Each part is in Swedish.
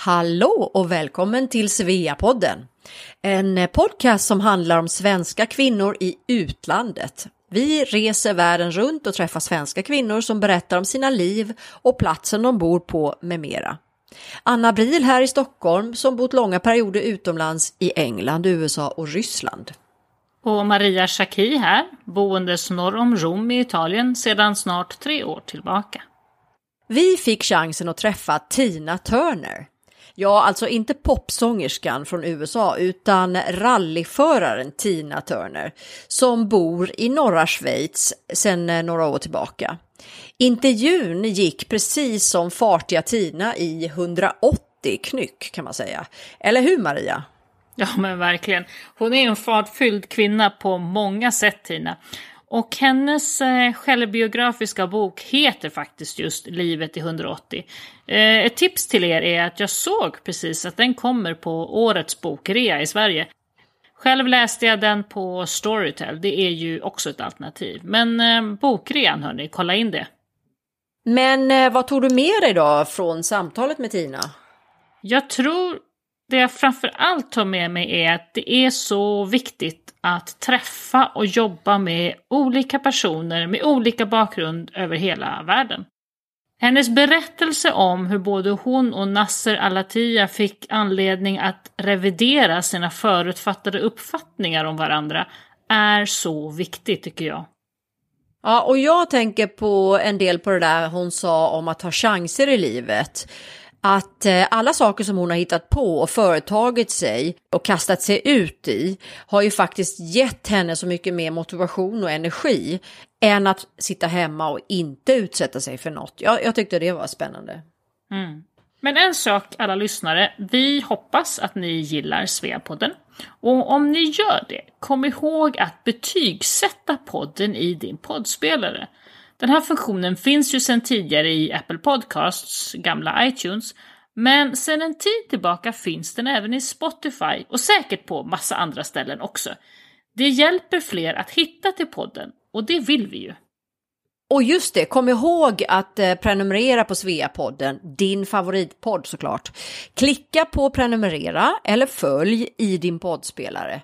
Hallå och välkommen till Sveapodden! En podcast som handlar om svenska kvinnor i utlandet. Vi reser världen runt och träffar svenska kvinnor som berättar om sina liv och platsen de bor på med mera. Anna Bril här i Stockholm som bott långa perioder utomlands i England, USA och Ryssland. Och Maria Schacki här, boendes norr om Rom i Italien sedan snart tre år tillbaka. Vi fick chansen att träffa Tina Turner. Ja, alltså inte popsångerskan från USA utan rallyföraren Tina Turner som bor i norra Schweiz sedan eh, några år tillbaka. Intervjun gick precis som fartiga Tina i 180 knyck kan man säga. Eller hur Maria? Ja men verkligen. Hon är en fartfylld kvinna på många sätt Tina. Och hennes eh, självbiografiska bok heter faktiskt just Livet i 180. Eh, ett tips till er är att jag såg precis att den kommer på årets bokrea i Sverige. Själv läste jag den på Storytel, det är ju också ett alternativ. Men eh, bokrean hörni, kolla in det. Men vad tog du med dig då från samtalet med Tina? Jag tror det jag framför allt tar med mig är att det är så viktigt att träffa och jobba med olika personer med olika bakgrund över hela världen. Hennes berättelse om hur både hon och Nasser Alatia fick anledning att revidera sina förutfattade uppfattningar om varandra är så viktig tycker jag. Ja, och jag tänker på en del på det där hon sa om att ta chanser i livet att eh, alla saker som hon har hittat på och företagit sig och kastat sig ut i har ju faktiskt gett henne så mycket mer motivation och energi än att sitta hemma och inte utsätta sig för något. Jag, jag tyckte det var spännande. Mm. Men en sak alla lyssnare, vi hoppas att ni gillar Sveapodden. Och om ni gör det, kom ihåg att betygsätta podden i din poddspelare. Den här funktionen finns ju sedan tidigare i Apple Podcasts gamla iTunes, men sedan en tid tillbaka finns den även i Spotify och säkert på massa andra ställen också. Det hjälper fler att hitta till podden och det vill vi ju. Och just det, kom ihåg att eh, prenumerera på Sveapodden, din favoritpodd såklart. Klicka på prenumerera eller följ i din poddspelare.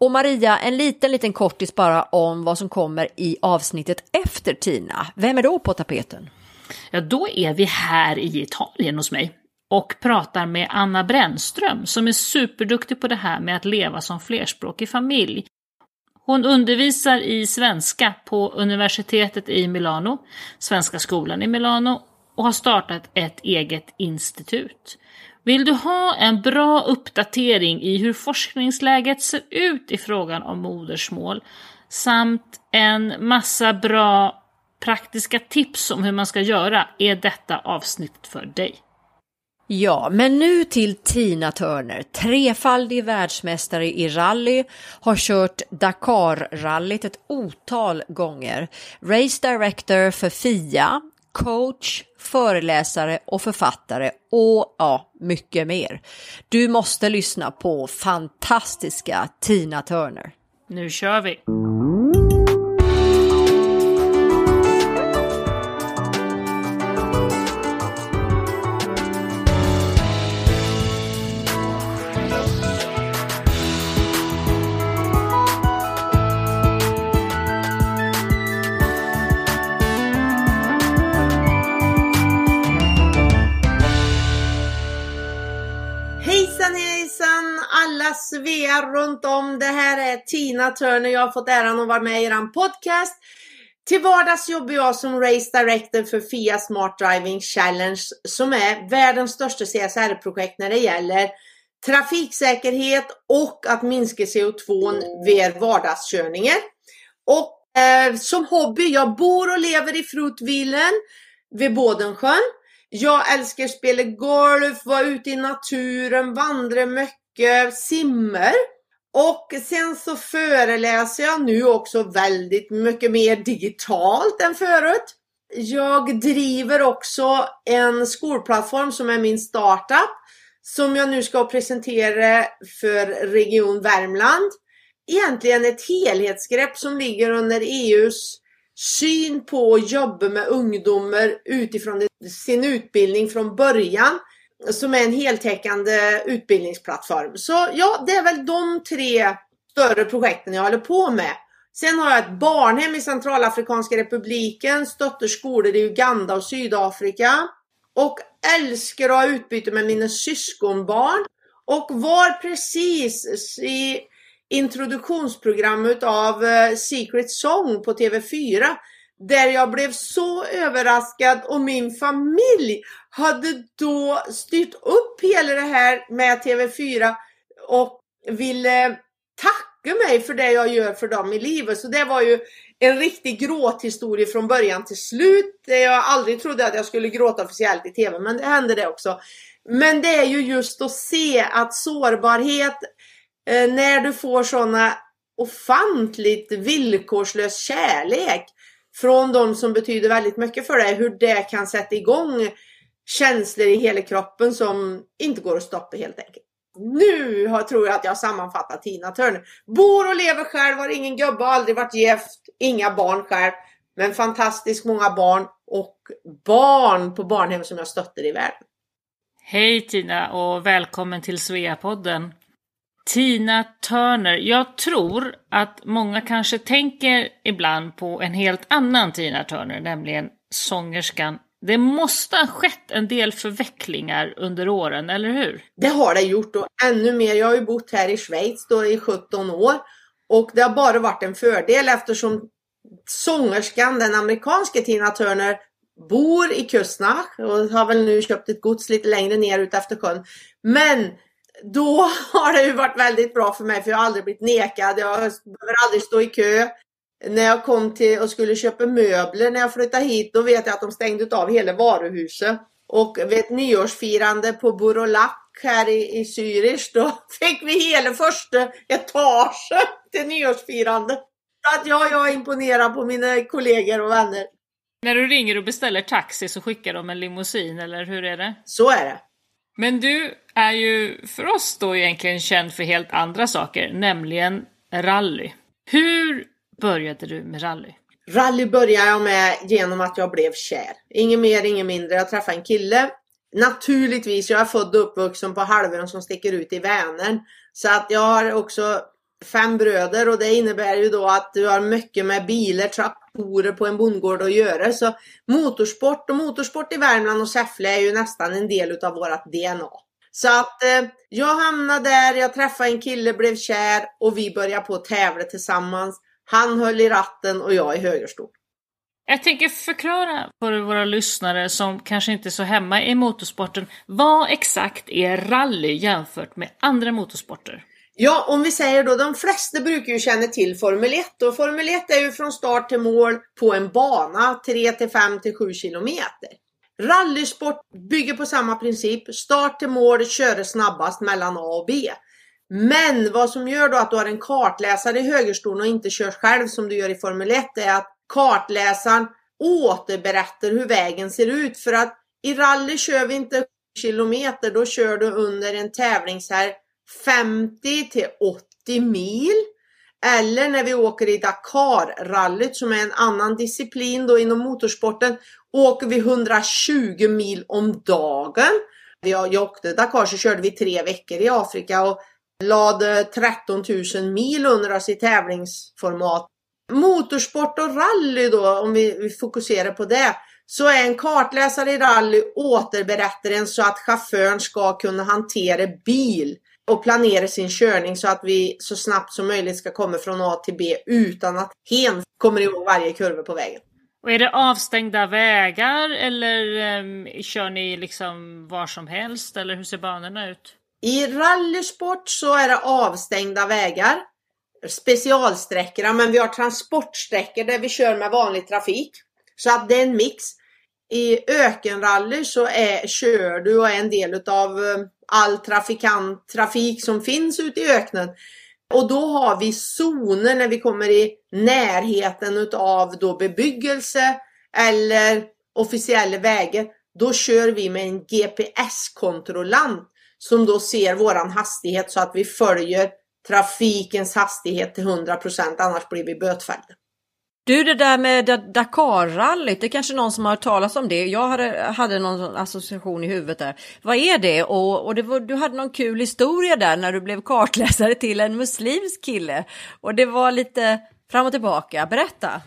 Och Maria, en liten, liten kortis bara om vad som kommer i avsnittet efter Tina. Vem är då på tapeten? Ja, då är vi här i Italien hos mig och pratar med Anna Brännström som är superduktig på det här med att leva som flerspråkig familj. Hon undervisar i svenska på universitetet i Milano, Svenska skolan i Milano och har startat ett eget institut. Vill du ha en bra uppdatering i hur forskningsläget ser ut i frågan om modersmål samt en massa bra praktiska tips om hur man ska göra är detta avsnitt för dig. Ja, men nu till Tina Turner, trefaldig världsmästare i rally, har kört Dakar-rallyt ett otal gånger. Race Director för FIA, coach, föreläsare och författare och ja, mycket mer. Du måste lyssna på fantastiska Tina Turner. Nu kör vi! Runt om. Det här är Tina Turner. Jag har fått äran att vara med i er podcast. Till vardags jobbar jag som Race Director för FIA Smart Driving Challenge som är världens största CSR-projekt när det gäller trafiksäkerhet och att minska CO2 vid vardagskörningar. Och eh, som hobby, jag bor och lever i Frutvilen vid Bådensjön. Jag älskar att spela golf, vara ute i naturen, vandra mycket mycket simmer. Och sen så föreläser jag nu också väldigt mycket mer digitalt än förut. Jag driver också en skolplattform som är min startup som jag nu ska presentera för Region Värmland. Egentligen ett helhetsgrepp som ligger under EUs syn på att jobba med ungdomar utifrån sin utbildning från början som är en heltäckande utbildningsplattform. Så ja, det är väl de tre större projekten jag håller på med. Sen har jag ett barnhem i Centralafrikanska republiken, stöttar skolor i Uganda och Sydafrika och älskar att ha utbyte med mina syskonbarn och var precis i introduktionsprogrammet av eh, Secret Song på TV4 där jag blev så överraskad och min familj hade då styrt upp hela det här med TV4 och ville tacka mig för det jag gör för dem i livet. Så det var ju en riktig gråthistoria från början till slut. Jag aldrig trodde att jag skulle gråta officiellt i TV, men det hände det också. Men det är ju just att se att sårbarhet, eh, när du får sådana ofantligt villkorslös kärlek från de som betyder väldigt mycket för dig, hur det kan sätta igång känslor i hela kroppen som inte går att stoppa helt enkelt. Nu har, tror jag att jag sammanfattat Tina Turner. Bor och lever själv, har ingen gubbe, aldrig varit gift, inga barn själv. Men fantastiskt många barn och barn på barnhem som jag stöttar i världen. Hej Tina och välkommen till Sveapodden. Tina Turner. Jag tror att många kanske tänker ibland på en helt annan Tina Turner, nämligen sångerskan. Det måste ha skett en del förvecklingar under åren, eller hur? Det har det gjort och ännu mer. Jag har ju bott här i Schweiz då i 17 år och det har bara varit en fördel eftersom sångerskan, den amerikanska Tina Turner, bor i Kustnach och har väl nu köpt ett gods lite längre ner ut efter sjön. Men då har det ju varit väldigt bra för mig för jag har aldrig blivit nekad. Jag behöver aldrig stå i kö. När jag kom till och skulle köpa möbler när jag flyttade hit då vet jag att de stängde av hela varuhuset. Och vid ett nyårsfirande på Burolac här i, i Zürich då fick vi hela första etagen till nyårsfirande. Så att ja, jag är imponerad på mina kollegor och vänner. När du ringer och beställer taxi så skickar de en limousin, eller hur är det? Så är det. Men du är ju för oss då egentligen känd för helt andra saker, nämligen rally. Hur började du med rally? Rally började jag med genom att jag blev kär. Inget mer, inget mindre. Jag träffade en kille. Naturligtvis, jag är född och uppvuxen på halvön som sticker ut i Vänern. Så att jag har också fem bröder och det innebär ju då att du har mycket med bilar, traktorer på en bondgård att göra. Så motorsport och motorsport i Värmland och Säffle är ju nästan en del utav vårat DNA. Så att eh, jag hamnade där, jag träffade en kille, blev kär och vi började på att tävla tillsammans. Han höll i ratten och jag i högerstol. Jag tänker förklara för våra lyssnare som kanske inte är så hemma i motorsporten. Vad exakt är rally jämfört med andra motorsporter? Ja, om vi säger då, de flesta brukar ju känna till Formel 1 och Formel 1 är ju från start till mål på en bana 3 till 5 till 7 kilometer. Rallysport bygger på samma princip, start till mål, köra snabbast mellan A och B. Men vad som gör då att du har en kartläsare i högerstolen och inte kör själv som du gör i Formel 1 är att kartläsaren återberättar hur vägen ser ut för att i rally kör vi inte kilometer, då kör du under en tävlingshelg 50 till 80 mil. Eller när vi åker i Dakar-rallyt som är en annan disciplin då inom motorsporten åker vi 120 mil om dagen. Jag, jag åkte Dakar så körde vi tre veckor i Afrika och lade 13 000 mil under oss i tävlingsformat. Motorsport och rally då, om vi, vi fokuserar på det, så är en kartläsare i rally återberättaren så att chauffören ska kunna hantera bil och planera sin körning så att vi så snabbt som möjligt ska komma från A till B utan att hen kommer ihåg varje kurva på vägen. Och är det avstängda vägar eller um, kör ni liksom var som helst eller hur ser banorna ut? I rallysport så är det avstängda vägar, specialsträckor, men vi har transportsträckor där vi kör med vanlig trafik. Så att det är en mix. I ökenrally så är, kör du och är en del av eh, all trafikant, trafik som finns ute i öknen. Och då har vi zoner när vi kommer i närheten utav då bebyggelse eller officiella vägar. Då kör vi med en GPS-kontrollant som då ser våran hastighet så att vi följer trafikens hastighet till 100% annars blir vi bötfällda. Du, det där med Dakar-rallyt, det är kanske någon som har hört talas om det. Jag hade, hade någon association i huvudet där. Vad är det? Och, och det var, du hade någon kul historia där när du blev kartläsare till en muslimsk kille. Och det var lite fram och tillbaka. Berätta!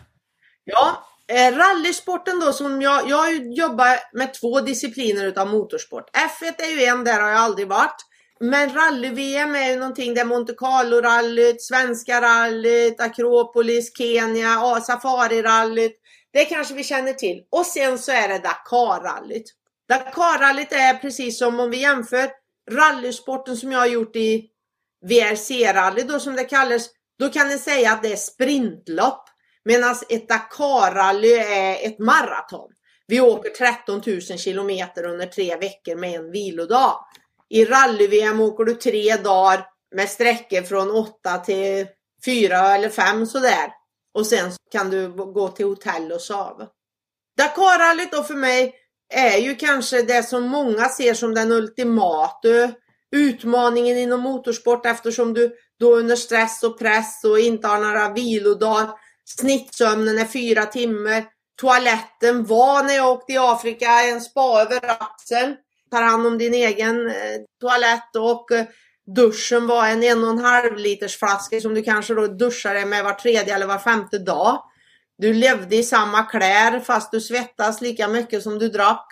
Ja, eh, rallysporten då som jag, jag jobbar med två discipliner utav motorsport. F1 är ju en, där har jag aldrig varit. Men rally-VM är ju någonting, där Monte Carlo-rallyt, Svenska rallyt, Akropolis, Kenya, Safari-rallyt. Det kanske vi känner till. Och sen så är det Dakar-rallyt. Dakar-rallyt är precis som om vi jämför rallysporten som jag har gjort i VRC-rally då som det kallas. Då kan ni säga att det är sprintlopp. Medan ett Dakar-rally är ett maraton. Vi åker 13 000 kilometer under tre veckor med en vilodag. I rally-VM åker du tre dagar med sträckor från åtta till fyra eller fem sådär. Och sen kan du gå till hotell och sova. Dakarrallyt då för mig är ju kanske det som många ser som den ultimata utmaningen inom motorsport eftersom du då under stress och press och inte har några vilodagar. Snittsömnen är fyra timmar. Toaletten var när jag åkte i Afrika en spa över axeln tar hand om din egen eh, toalett och eh, duschen var en en och en halv liters flaska som du kanske då duschade med var tredje eller var femte dag. Du levde i samma kläder fast du svettas lika mycket som du drack.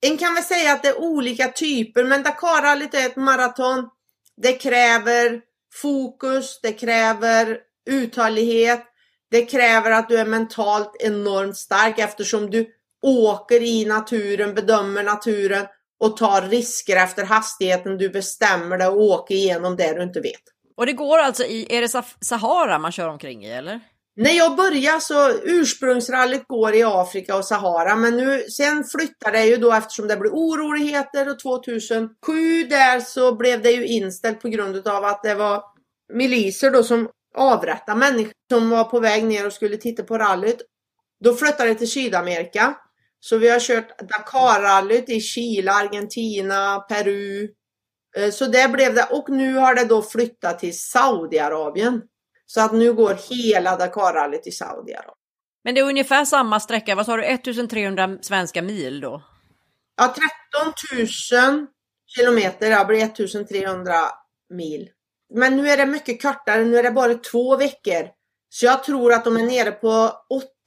En kan väl säga att det är olika typer men Dakarrallyt är ett maraton. Det kräver fokus, det kräver uthållighet, det kräver att du är mentalt enormt stark eftersom du åker i naturen, bedömer naturen och tar risker efter hastigheten du bestämmer dig och åker igenom det du inte vet. Och det går alltså i, är det Sahara man kör omkring i eller? När jag började så ursprungsrallyt går i Afrika och Sahara men nu sen flyttar det ju då eftersom det blir oroligheter och 2007 där så blev det ju inställt på grund av att det var miliser då som avrättade människor som var på väg ner och skulle titta på rallyt. Då flyttade det till Sydamerika så vi har kört Dakarrallyt i Chile, Argentina, Peru. Eh, så det blev det och nu har det då flyttat till Saudiarabien. Så att nu går hela Dakarrallyt i Saudiarabien. Men det är ungefär samma sträcka, vad sa du, 1300 svenska mil då? Ja, 13 000 kilometer, det blir 1300 mil. Men nu är det mycket kortare, nu är det bara två veckor. Så jag tror att de är nere på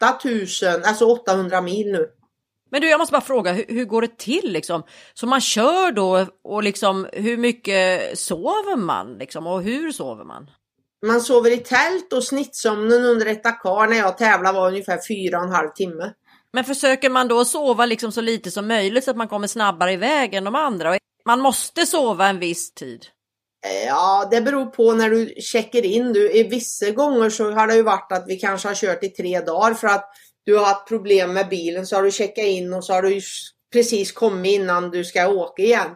8000, alltså 800 mil nu. Men du, jag måste bara fråga, hur, hur, går det till liksom? Så man kör då och liksom hur mycket sover man liksom och hur sover man? Man sover i tält och snittsömnen under ett Dakar när jag tävlar var ungefär fyra och en halv timme. Men försöker man då sova liksom så lite som möjligt så att man kommer snabbare iväg än de andra? Man måste sova en viss tid. Ja, det beror på när du checkar in. Du, I vissa gånger så har det ju varit att vi kanske har kört i tre dagar för att du har haft problem med bilen så har du checkat in och så har du precis kommit innan du ska åka igen.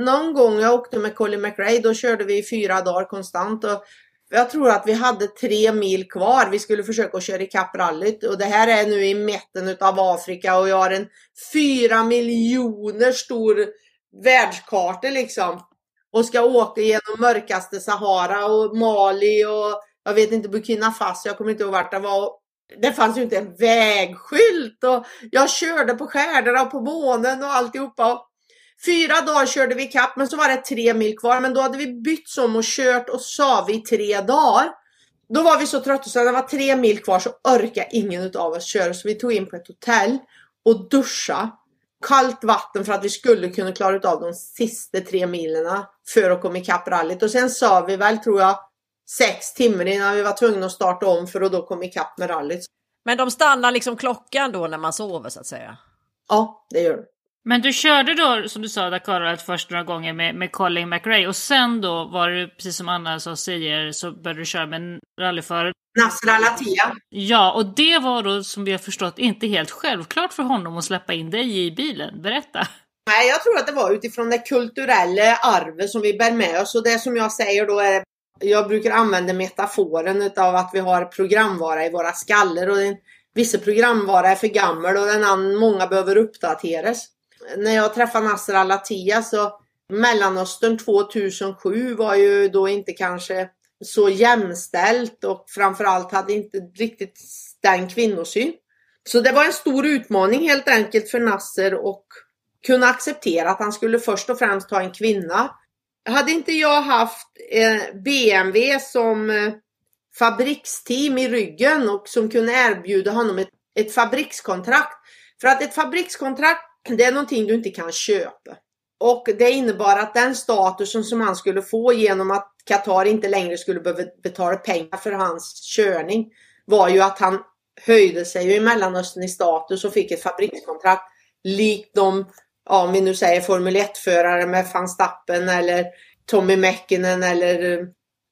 Någon gång jag åkte med Colin McRae, då körde vi fyra dagar konstant och jag tror att vi hade tre mil kvar. Vi skulle försöka köra ikapp rallyt och det här är nu i mitten av Afrika och jag har en fyra miljoner stor världskarta liksom. Och ska åka genom mörkaste Sahara och Mali och jag vet inte Burkina Faso, jag kommer inte ihåg vart det var det fanns ju inte en vägskylt och jag körde på stjärnorna och på månen och alltihopa. Fyra dagar körde vi kapp men så var det tre mil kvar. Men då hade vi bytt om och kört och sov i tre dagar. Då var vi så trötta så när det var tre mil kvar så orkade ingen av oss köra så vi tog in på ett hotell och duscha kallt vatten för att vi skulle kunna klara av de sista tre milen för att komma ikapp rallyt. Och sen sa vi väl, tror jag, sex timmar innan vi var tvungna att starta om för att då komma ikapp med rallyt. Men de stannar liksom klockan då när man sover så att säga? Ja, det gör de. Men du körde då, som du sa, Dakarrallyt först några gånger med, med Colin McRae och sen då var det precis som Anna sa säger så började du köra med en rallyförare. Nasser Al-Attiyah. Ja, och det var då som vi har förstått inte helt självklart för honom att släppa in dig i bilen. Berätta! Nej, jag tror att det var utifrån det kulturella arvet som vi bär med oss och det som jag säger då är jag brukar använda metaforen utav att vi har programvara i våra skallar och vissa programvara är för gammal och den annan, många behöver uppdateras. När jag träffade Nasser Al-Attiyah så Mellanöstern 2007 var ju då inte kanske så jämställt och framförallt hade inte riktigt den kvinnosyn. Så det var en stor utmaning helt enkelt för Nasser och kunna acceptera att han skulle först och främst ha en kvinna. Hade inte jag haft eh, BMW som eh, fabriksteam i ryggen och som kunde erbjuda honom ett, ett fabrikskontrakt. För att ett fabrikskontrakt, det är någonting du inte kan köpa. Och det innebar att den statusen som han skulle få genom att Qatar inte längre skulle behöva betala pengar för hans körning var ju att han höjde sig i Mellanöstern i status och fick ett fabrikskontrakt likt de, ja, om vi nu säger Formel 1-förare med van Stappen eller Tommy Mäkinen eller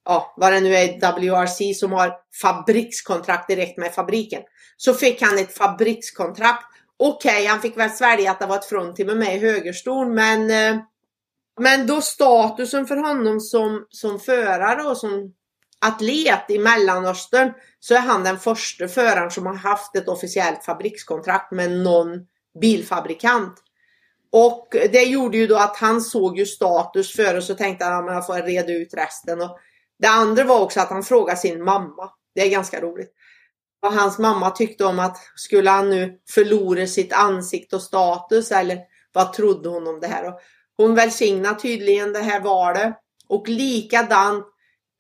ja, vad det nu är, WRC som har fabrikskontrakt direkt med fabriken. Så fick han ett fabrikskontrakt. Okej, okay, han fick väl svälja att det var ett fruntimmer med i högerstol, men eh, men då statusen för honom som, som förare och som atlet i Mellanöstern så är han den första föraren som har haft ett officiellt fabrikskontrakt med någon bilfabrikant. Och det gjorde ju då att han såg ju status före så tänkte han att jag får reda ut resten. Och det andra var också att han frågade sin mamma. Det är ganska roligt. Vad hans mamma tyckte om att skulle han nu förlora sitt ansikte och status eller vad trodde hon om det här? Och hon välsignade tydligen det här valet och likadant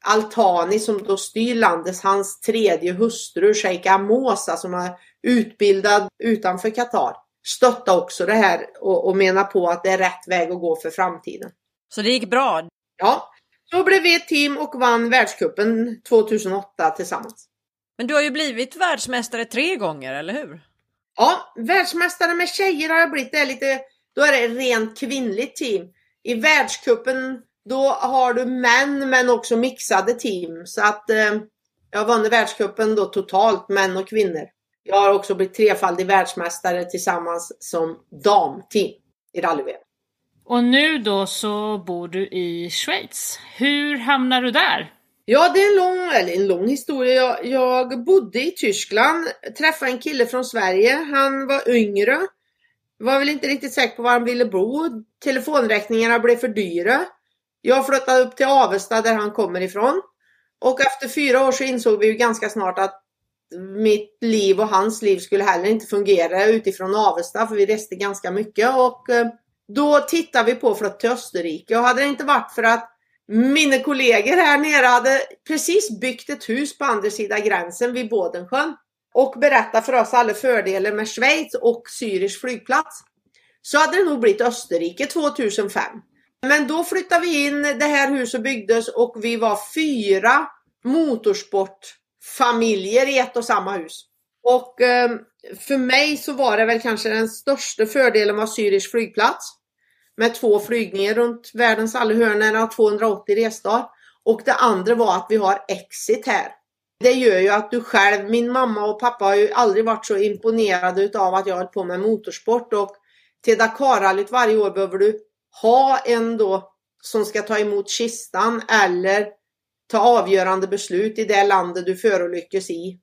Altani som då styr landet, hans tredje hustru Sheikh Amosa som är utbildad utanför Qatar stöttar också det här och, och menar på att det är rätt väg att gå för framtiden. Så det gick bra? Ja, så blev vi ett team och vann världskuppen 2008 tillsammans. Men du har ju blivit världsmästare tre gånger, eller hur? Ja, världsmästare med tjejer har jag blivit. Det är lite, då är det ett rent kvinnligt team. I världskuppen då har du män men också mixade team. Så att eh, jag vann världskuppen då totalt, män och kvinnor. Jag har också blivit trefaldig världsmästare tillsammans som damteam i rally -VM. Och nu då så bor du i Schweiz. Hur hamnar du där? Ja, det är en lång, eller en lång historia. Jag, jag bodde i Tyskland, träffade en kille från Sverige. Han var yngre. Var väl inte riktigt säker på var han ville bo. Telefonräkningarna blev för dyra. Jag flyttade upp till Avesta där han kommer ifrån. Och efter fyra år så insåg vi ju ganska snart att mitt liv och hans liv skulle heller inte fungera utifrån Avesta för vi reste ganska mycket och eh, då tittade vi på att flytta till Österrike och hade det inte varit för att mina kollegor här nere hade precis byggt ett hus på andra sidan gränsen vid Bodensjön och berättat för oss alla fördelar med Schweiz och Zürich flygplats så hade det nog blivit Österrike 2005. Men då flyttade vi in, det här huset byggdes och vi var fyra motorsport familjer i ett och samma hus. Och eh, för mig så var det väl kanske den största fördelen var Zürich flygplats. Med två flygningar runt världens alla hörn och 280 resdagar. Och det andra var att vi har exit här. Det gör ju att du själv, min mamma och pappa har ju aldrig varit så imponerade utav att jag höll på med motorsport och till Dakarrallyt varje år behöver du ha en då som ska ta emot kistan eller ta avgörande beslut i det landet du förolyckas i.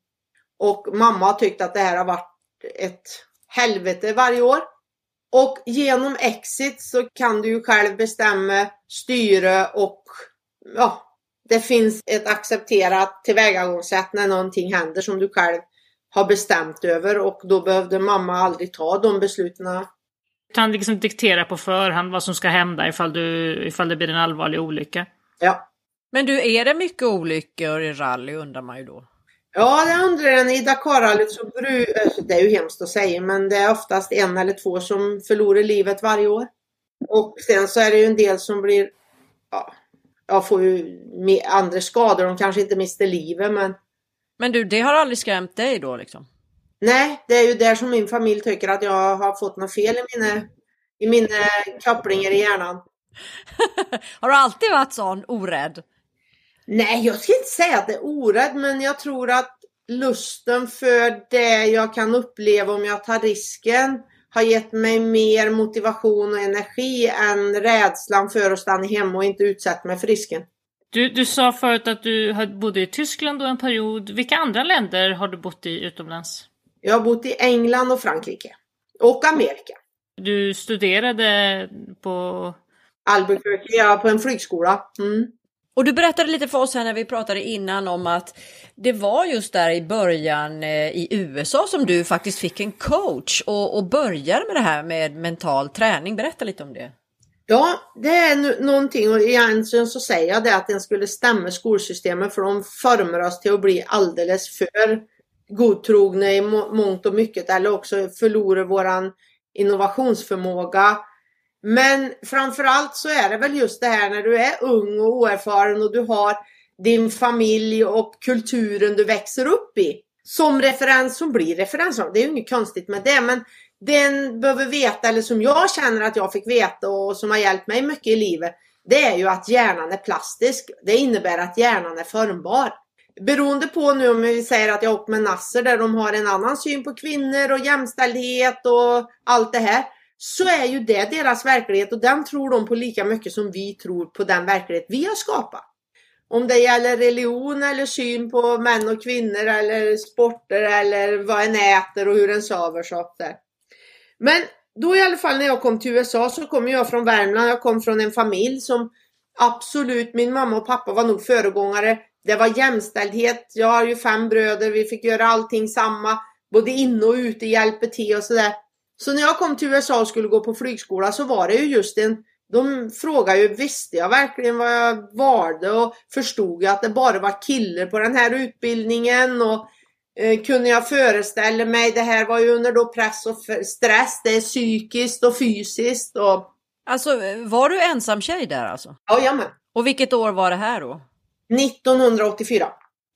Och mamma har tyckt att det här har varit ett helvete varje år. Och genom Exit så kan du ju själv bestämma styre och ja, det finns ett accepterat tillvägagångssätt när någonting händer som du själv har bestämt över och då behövde mamma aldrig ta de besluten kan liksom diktera på förhand vad som ska hända ifall, du, ifall det blir en allvarlig olycka. Ja. Men du, är det mycket olyckor i rally undrar man ju då? Ja, det undrar en. I Dakarrallyt så. Alltså, det är ju hemskt att säga, men det är oftast en eller två som förlorar livet varje år. Och sen så är det ju en del som blir, ja, jag får ju andra skador. De kanske inte mister livet, men. Men du, det har aldrig skrämt dig då liksom? Nej, det är ju där som min familj tycker att jag har fått något fel i mina, i mina kopplingar i hjärnan. har du alltid varit sån orädd? Nej, jag ska inte säga att det är orädd, men jag tror att lusten för det jag kan uppleva om jag tar risken har gett mig mer motivation och energi än rädslan för att stanna hemma och inte utsätta mig för risken. Du, du sa förut att du bodde i Tyskland då en period. Vilka andra länder har du bott i utomlands? Jag har bott i England och Frankrike. Och Amerika. Du studerade på? Albuquerque, ja, på en flygskola. Mm. Och du berättade lite för oss här när vi pratade innan om att det var just där i början eh, i USA som du faktiskt fick en coach och, och började med det här med mental träning. Berätta lite om det. Ja, det är någonting och egentligen så säger jag det att den skulle stämma skolsystemet för de formar oss till att bli alldeles för godtrogna i mångt och mycket eller också förlora våran innovationsförmåga. Men framförallt så är det väl just det här när du är ung och oerfaren och du har din familj och kulturen du växer upp i som referens som blir referens. Det är ju inget konstigt med det men den behöver veta, eller som jag känner att jag fick veta och som har hjälpt mig mycket i livet, det är ju att hjärnan är plastisk. Det innebär att hjärnan är formbar. Beroende på nu om vi säger att jag åkt med Nasser där de har en annan syn på kvinnor och jämställdhet och allt det här. Så är ju det deras verklighet och den tror de på lika mycket som vi tror på den verklighet vi har skapat. Om det gäller religion eller syn på män och kvinnor eller sporter eller vad en äter och hur en sover så där. Men då i alla fall när jag kom till USA så kom jag från Värmland. Jag kom från en familj som absolut, min mamma och pappa var nog föregångare. Det var jämställdhet. Jag har ju fem bröder. Vi fick göra allting samma. Både inne och ute, hjälpa till och sådär. Så när jag kom till USA och skulle gå på flygskola så var det ju just en de frågade ju, visste jag verkligen vad jag valde och förstod jag att det bara var killar på den här utbildningen och Eh, kunde jag föreställa mig. Det här var ju under då press och stress. Det är psykiskt och fysiskt. Och... Alltså var du ensam tjej där alltså? Jajamän. Och vilket år var det här då? 1984.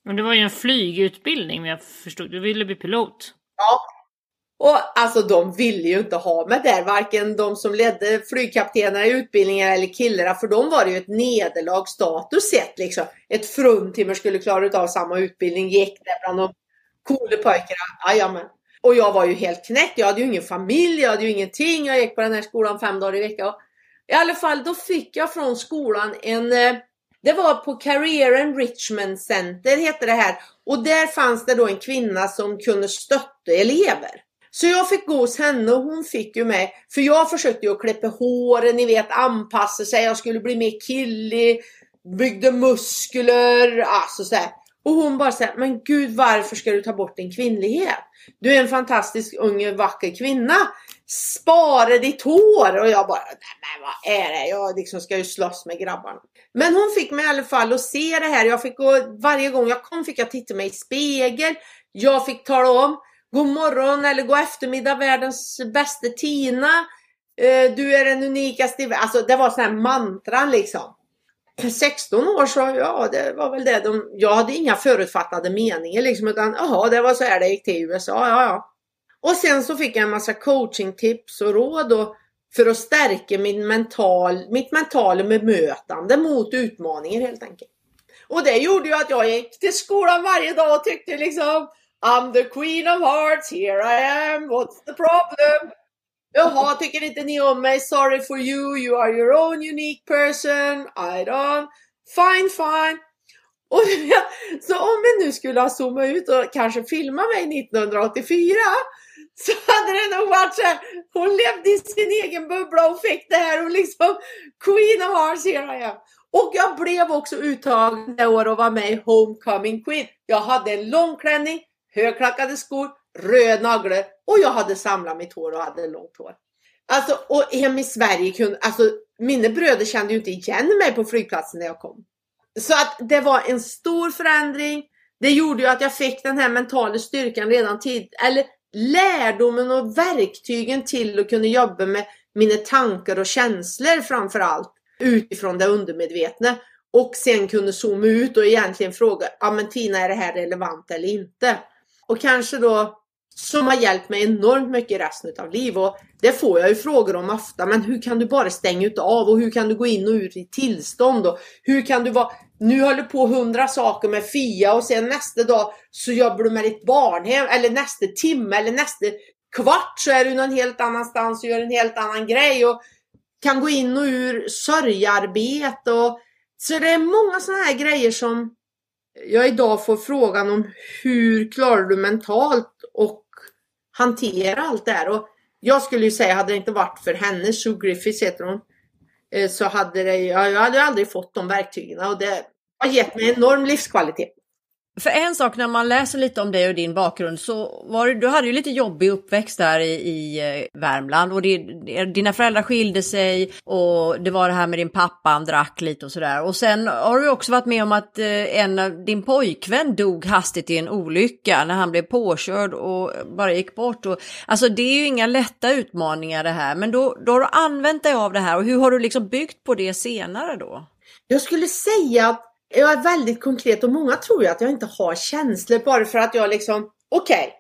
Men det var ju en flygutbildning men jag förstod. Du ville bli pilot. Ja. Och alltså de ville ju inte ha mig där, varken de som ledde flygkaptenerna i utbildningen eller killarna, för de var det ju ett nederlag status sett liksom. Ett fruntimmer skulle klara av samma utbildning, gick där bland de Coola pojkarna, jajamän. Och jag var ju helt knäckt. Jag hade ju ingen familj, jag hade ju ingenting. Jag gick på den här skolan fem dagar i veckan. I alla fall, då fick jag från skolan en... Eh, det var på Career Enrichment Center, hette det här. Och där fanns det då en kvinna som kunde stötta elever. Så jag fick gå hos henne och hon fick ju mig. För jag försökte ju att klippa håren, ni vet anpassa sig. Jag skulle bli mer killig, byggde muskler, alltså så här. Och hon bara säger, men gud varför ska du ta bort din kvinnlighet? Du är en fantastisk ung vacker kvinna. Spara ditt hår! Och jag bara, nej men vad är det? Jag liksom ska ju slåss med grabbarna. Men hon fick mig i alla fall att se det här. Jag fick gå, varje gång jag kom fick jag titta mig i spegel. Jag fick tala om, god morgon eller god eftermiddag världens bästa Tina. Eh, du är den unikaste Alltså det var sådana här mantran liksom. 16 år så, ja det var väl det. De, jag hade inga förutfattade meningar liksom utan jaha det var så här det gick till i USA, ja ja. Och sen så fick jag en massa coachingtips och råd och, för att stärka min mental, mitt mentala bemötande mot utmaningar helt enkelt. Och det gjorde ju att jag gick till skolan varje dag och tyckte liksom I'm the queen of hearts, here I am, what's the problem? Jaha, tycker inte ni om mig? Sorry for you, you are your own unique person. I don't. Fine, fine. Och så om vi nu skulle ha zoomat ut och kanske filmat mig 1984 så hade det nog varit så här, hon levde i sin egen bubbla och fick det här och liksom Queen of Hearts here I am. Och jag blev också uttagen det år och var med i Homecoming Queen. Jag hade en långklänning, högklackade skor, röd naglar och jag hade samlat mitt hår och hade långt hår. Alltså, och hem i Sverige kunde, alltså mina bröder kände ju inte igen mig på flygplatsen när jag kom. Så att det var en stor förändring. Det gjorde ju att jag fick den här mentala styrkan redan tidigt, eller lärdomen och verktygen till att kunna jobba med mina tankar och känslor framför allt utifrån det undermedvetna och sen kunde zooma ut och egentligen fråga, ja men Tina är det här relevant eller inte? Och kanske då som har hjälpt mig enormt mycket resten av livet. Och det får jag ju frågor om ofta, men hur kan du bara stänga av och hur kan du gå in och ut i tillstånd? Och hur kan du vara, nu håller du på hundra saker med Fia och sen nästa dag så jobbar du med ditt barnhem eller nästa timme eller nästa kvart så är du någon helt annanstans och gör en helt annan grej och kan gå in och ur sörjarbete och så det är många sådana här grejer som jag idag får frågan om hur klarar du mentalt och hantera allt det här. Och jag skulle ju säga, hade det inte varit för henne, Sue Griffiths heter hon. Eh, så hade det, jag hade aldrig fått de verktygen och det har gett mig enorm livskvalitet. För en sak när man läser lite om dig och din bakgrund så var det, du hade ju lite jobbig uppväxt där i, i eh, Värmland och det, dina föräldrar skilde sig och det var det här med din pappa, han drack lite och sådär. Och sen har du också varit med om att eh, en av din pojkvän dog hastigt i en olycka när han blev påkörd och bara gick bort. Och, alltså det är ju inga lätta utmaningar det här, men då, då har du använt dig av det här och hur har du liksom byggt på det senare då? Jag skulle säga att jag är väldigt konkret och många tror ju att jag inte har känslor bara för att jag liksom, okej,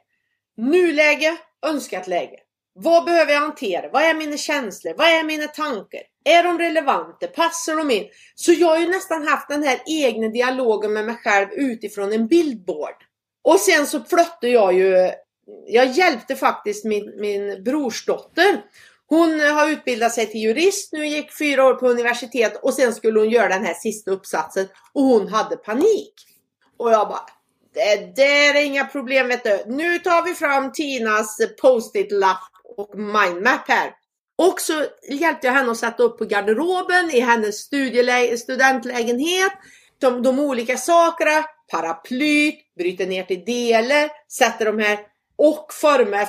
okay, nuläge, önskat läge. Vad behöver jag hantera? Vad är mina känslor? Vad är mina tankar? Är de relevanta? Passar de in? Så jag har ju nästan haft den här egna dialogen med mig själv utifrån en bildboard. Och sen så flyttade jag ju, jag hjälpte faktiskt min, min brorsdotter hon eh, har utbildat sig till jurist nu, gick fyra år på universitet och sen skulle hon göra den här sista uppsatsen och hon hade panik. Och jag bara, det där är inga problem vet du. Nu tar vi fram Tinas post-it-lapp och mindmap här. Och så hjälpte jag henne att sätta upp på garderoben i hennes studentlägenhet. De, de olika sakerna, paraplyt, bryter ner till delar, sätter de här och formar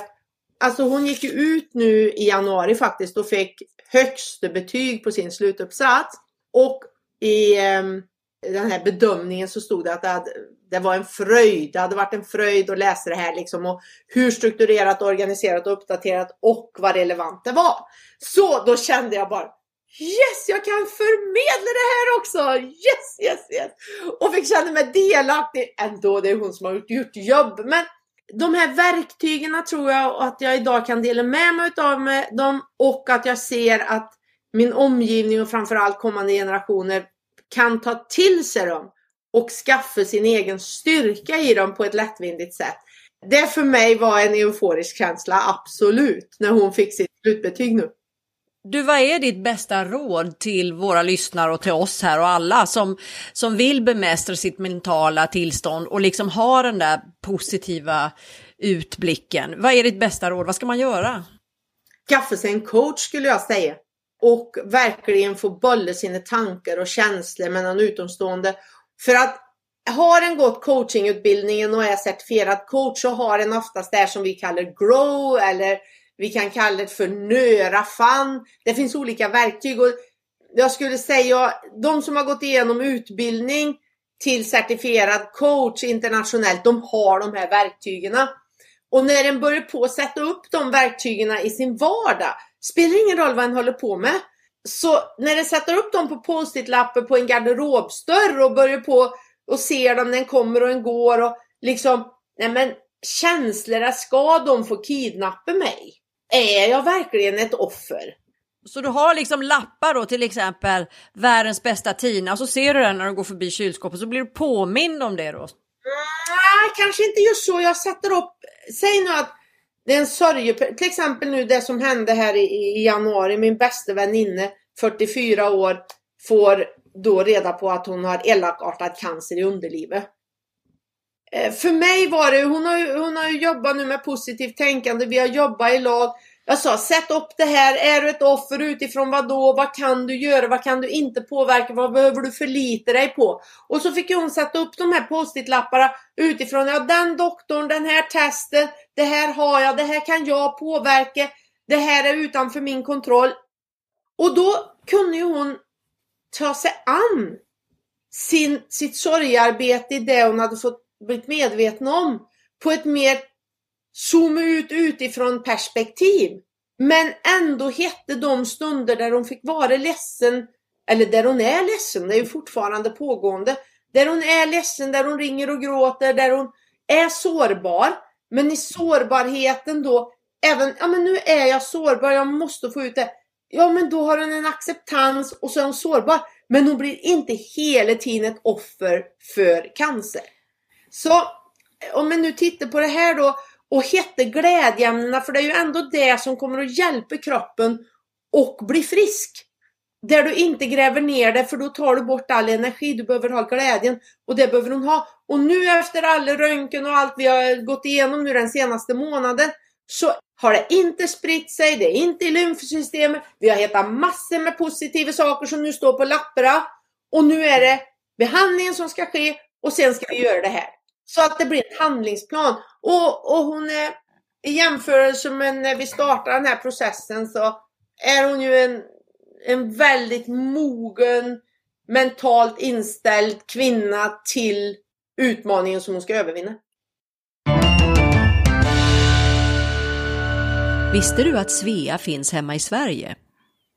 Alltså hon gick ju ut nu i januari faktiskt och fick högsta betyg på sin slutuppsats. Och i eh, den här bedömningen så stod det att det, hade, det, var en fröjd. Det hade varit en fröjd att läsa det här liksom. Och hur strukturerat, organiserat och uppdaterat och vad relevant det var. Så då kände jag bara Yes, jag kan förmedla det här också! Yes, yes, yes! Och fick känna mig delaktig. Ändå, det är hon som har gjort jobb. Men de här verktygen tror jag att jag idag kan dela med mig av med dem och att jag ser att min omgivning och framförallt kommande generationer kan ta till sig dem och skaffa sin egen styrka i dem på ett lättvindigt sätt. Det för mig var en euforisk känsla, absolut, när hon fick sitt slutbetyg nu. Du, vad är ditt bästa råd till våra lyssnare och till oss här och alla som, som vill bemästra sitt mentala tillstånd och liksom ha den där positiva utblicken? Vad är ditt bästa råd? Vad ska man göra? Skaffa sig en coach skulle jag säga och verkligen få bolla sina tankar och känslor med någon utomstående. För att har en gått coachingutbildningen och är certifierad coach så har en oftast det som vi kallar grow eller vi kan kalla det för nöra-fan. Det finns olika verktyg. Och jag skulle säga de som har gått igenom utbildning till certifierad coach internationellt, de har de här verktygen. Och när en börjar på att sätta upp de verktygen i sin vardag, spelar ingen roll vad en håller på med. Så när den sätter upp dem på post-it-lappar på en garderobsdörr och börjar på och ser dem när den kommer och den går och liksom, nej men känslorna, ska de få kidnappa mig? Är jag verkligen ett offer? Så du har liksom lappar då till exempel världens bästa Tina och så ser du den när du går förbi kylskåpet så blir du påmind om det då? Nej, kanske inte just så. Jag sätter upp, säg nu att det är en sorg, till exempel nu det som hände här i, i januari. Min bästa väninna, 44 år, får då reda på att hon har elakartad cancer i underlivet. Eh, för mig var det, hon har, hon har ju jobbat nu med positivt tänkande, vi har jobbat i lag. Jag sa, sätt upp det här, är du ett offer utifrån vad då? Vad kan du göra? Vad kan du inte påverka? Vad behöver du förlita dig på? Och så fick hon sätta upp de här post-it-lapparna utifrån, ja den doktorn, den här testen, det här har jag, det här kan jag påverka, det här är utanför min kontroll. Och då kunde ju hon ta sig an sin, sitt sorgarbete i det hon hade fått blivit medvetna om på ett mer zooma ut utifrån perspektiv. Men ändå hette de stunder där hon fick vara ledsen, eller där hon är ledsen, det är ju fortfarande pågående, där hon är ledsen, där hon ringer och gråter, där hon är sårbar. Men i sårbarheten då, även, ja men nu är jag sårbar, jag måste få ut det. Ja men då har hon en acceptans och så är hon sårbar. Men hon blir inte hela tiden ett offer för cancer. Så om man nu tittar på det här då och hittar glädjeämnena, för det är ju ändå det som kommer att hjälpa kroppen och bli frisk. Där du inte gräver ner det för då tar du bort all energi. Du behöver ha glädjen och det behöver hon ha. Och nu efter alla röntgen och allt vi har gått igenom nu den senaste månaden så har det inte spritt sig, det är inte i lymfsystemet. Vi har hittat massor med positiva saker som nu står på lapparna. Och nu är det behandlingen som ska ske och sen ska vi göra det här. Så att det blir en handlingsplan. Och, och hon är i jämförelse med när vi startar den här processen så är hon ju en, en väldigt mogen, mentalt inställd kvinna till utmaningen som hon ska övervinna. Visste du att Svea finns hemma i Sverige?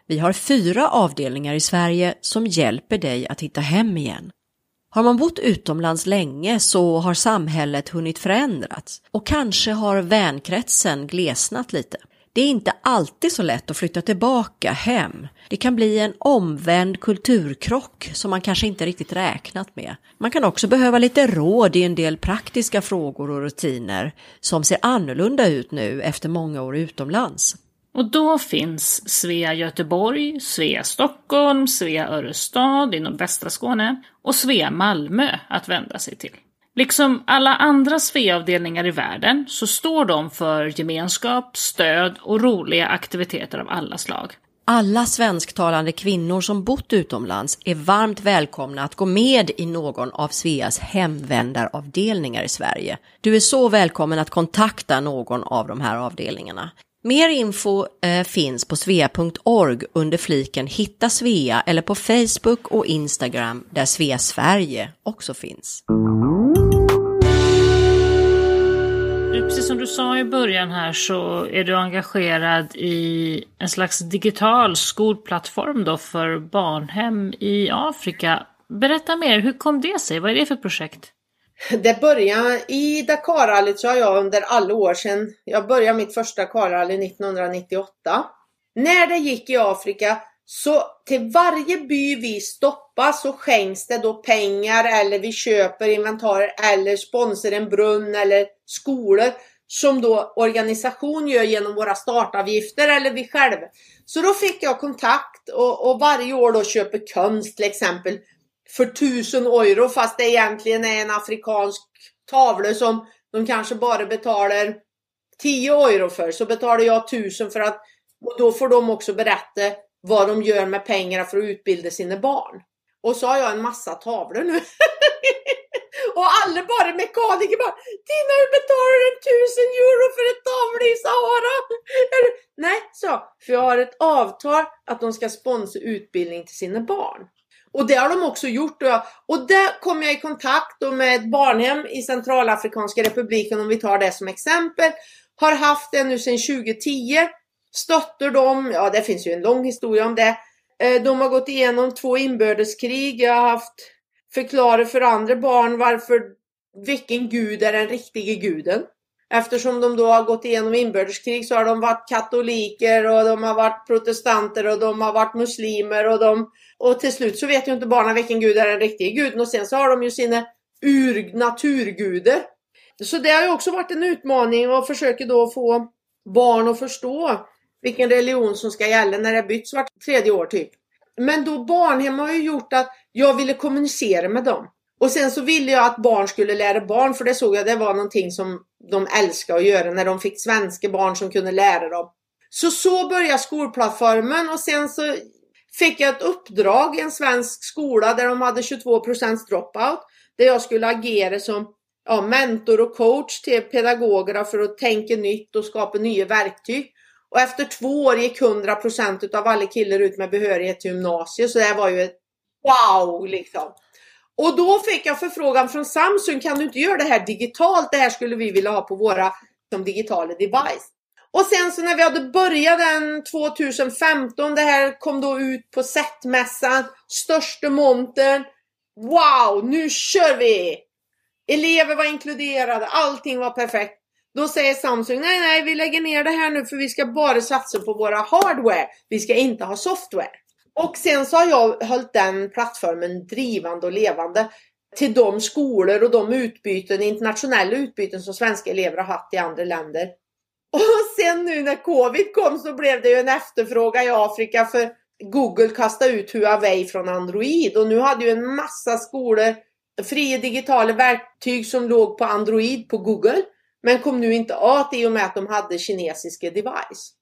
Vi har fyra avdelningar i Sverige som hjälper dig att hitta hem igen. Har man bott utomlands länge så har samhället hunnit förändras och kanske har vänkretsen glesnat lite. Det är inte alltid så lätt att flytta tillbaka hem. Det kan bli en omvänd kulturkrock som man kanske inte riktigt räknat med. Man kan också behöva lite råd i en del praktiska frågor och rutiner som ser annorlunda ut nu efter många år utomlands. Och då finns Svea Göteborg, Svea Stockholm, Svea Örestad i nordvästra Skåne och Svea Malmö att vända sig till. Liksom alla andra Svea-avdelningar i världen så står de för gemenskap, stöd och roliga aktiviteter av alla slag. Alla svensktalande kvinnor som bott utomlands är varmt välkomna att gå med i någon av Sveas hemvändaravdelningar i Sverige. Du är så välkommen att kontakta någon av de här avdelningarna. Mer info eh, finns på svea.org under fliken Hitta Svea eller på Facebook och Instagram där Svea Sverige också finns. Precis som du sa i början här så är du engagerad i en slags digital skolplattform då för barnhem i Afrika. Berätta mer, hur kom det sig? Vad är det för projekt? Det började i Dakarrallyt så har jag under alla år sedan jag började mitt första Dakarrally 1998. När det gick i Afrika så till varje by vi stoppar så skänks det då pengar eller vi köper inventarier eller sponsrar en brunn eller skolor som då organisation gör genom våra startavgifter eller vi själva. Så då fick jag kontakt och, och varje år då köper konst till exempel för tusen euro fast det egentligen är en afrikansk tavla som de kanske bara betalar 10 euro för så betalar jag tusen för att och då får de också berätta vad de gör med pengarna för att utbilda sina barn. Och så har jag en massa tavlor nu. och alla bara mekaniker bara Tina hur betalar du tusen euro för ett tavla i Sahara? Nej, så. För jag har ett avtal att de ska sponsra utbildning till sina barn. Och det har de också gjort. Och, jag, och där kom jag i kontakt med ett barnhem i Centralafrikanska republiken, om vi tar det som exempel. Har haft det nu sedan 2010. Stöttar dem, ja det finns ju en lång historia om det. Eh, de har gått igenom två inbördeskrig. Jag har haft förklarat för andra barn varför vilken gud är den riktige guden. Eftersom de då har gått igenom inbördeskrig så har de varit katoliker och de har varit protestanter och de har varit muslimer och de och till slut så vet ju inte barnen vilken gud är den riktiga guden och sen så har de ju sina ur naturguder. Så det har ju också varit en utmaning och försöker då få barn att förstå vilken religion som ska gälla när det byts vart tredje år typ. Men då barnhem har ju gjort att jag ville kommunicera med dem. Och sen så ville jag att barn skulle lära barn för det såg jag det var någonting som de älskade att göra när de fick svenska barn som kunde lära dem. Så så började skolplattformen och sen så fick jag ett uppdrag i en svensk skola där de hade 22% dropout. Där jag skulle agera som ja, mentor och coach till pedagogerna för att tänka nytt och skapa nya verktyg. Och efter två år gick 100% av alla killar ut med behörighet till gymnasiet. Så det var ju ett wow liksom. Och då fick jag förfrågan från Samsung, kan du inte göra det här digitalt? Det här skulle vi vilja ha på våra som digitala device. Och sen så när vi hade börjat den 2015, det här kom då ut på SET-mässan, största montern. Wow, nu kör vi! Elever var inkluderade, allting var perfekt. Då säger Samsung, nej nej vi lägger ner det här nu för vi ska bara satsa på våra hardware. Vi ska inte ha software. Och sen så har jag hållit den plattformen drivande och levande till de skolor och de utbyten, internationella utbyten som svenska elever har haft i andra länder. Och sen nu när covid kom så blev det ju en efterfrågan i Afrika för Google kastade ut Huawei från Android och nu hade ju en massa skolor fria digitala verktyg som låg på Android på Google. men kom nu inte åt i och med att de hade kinesiska device.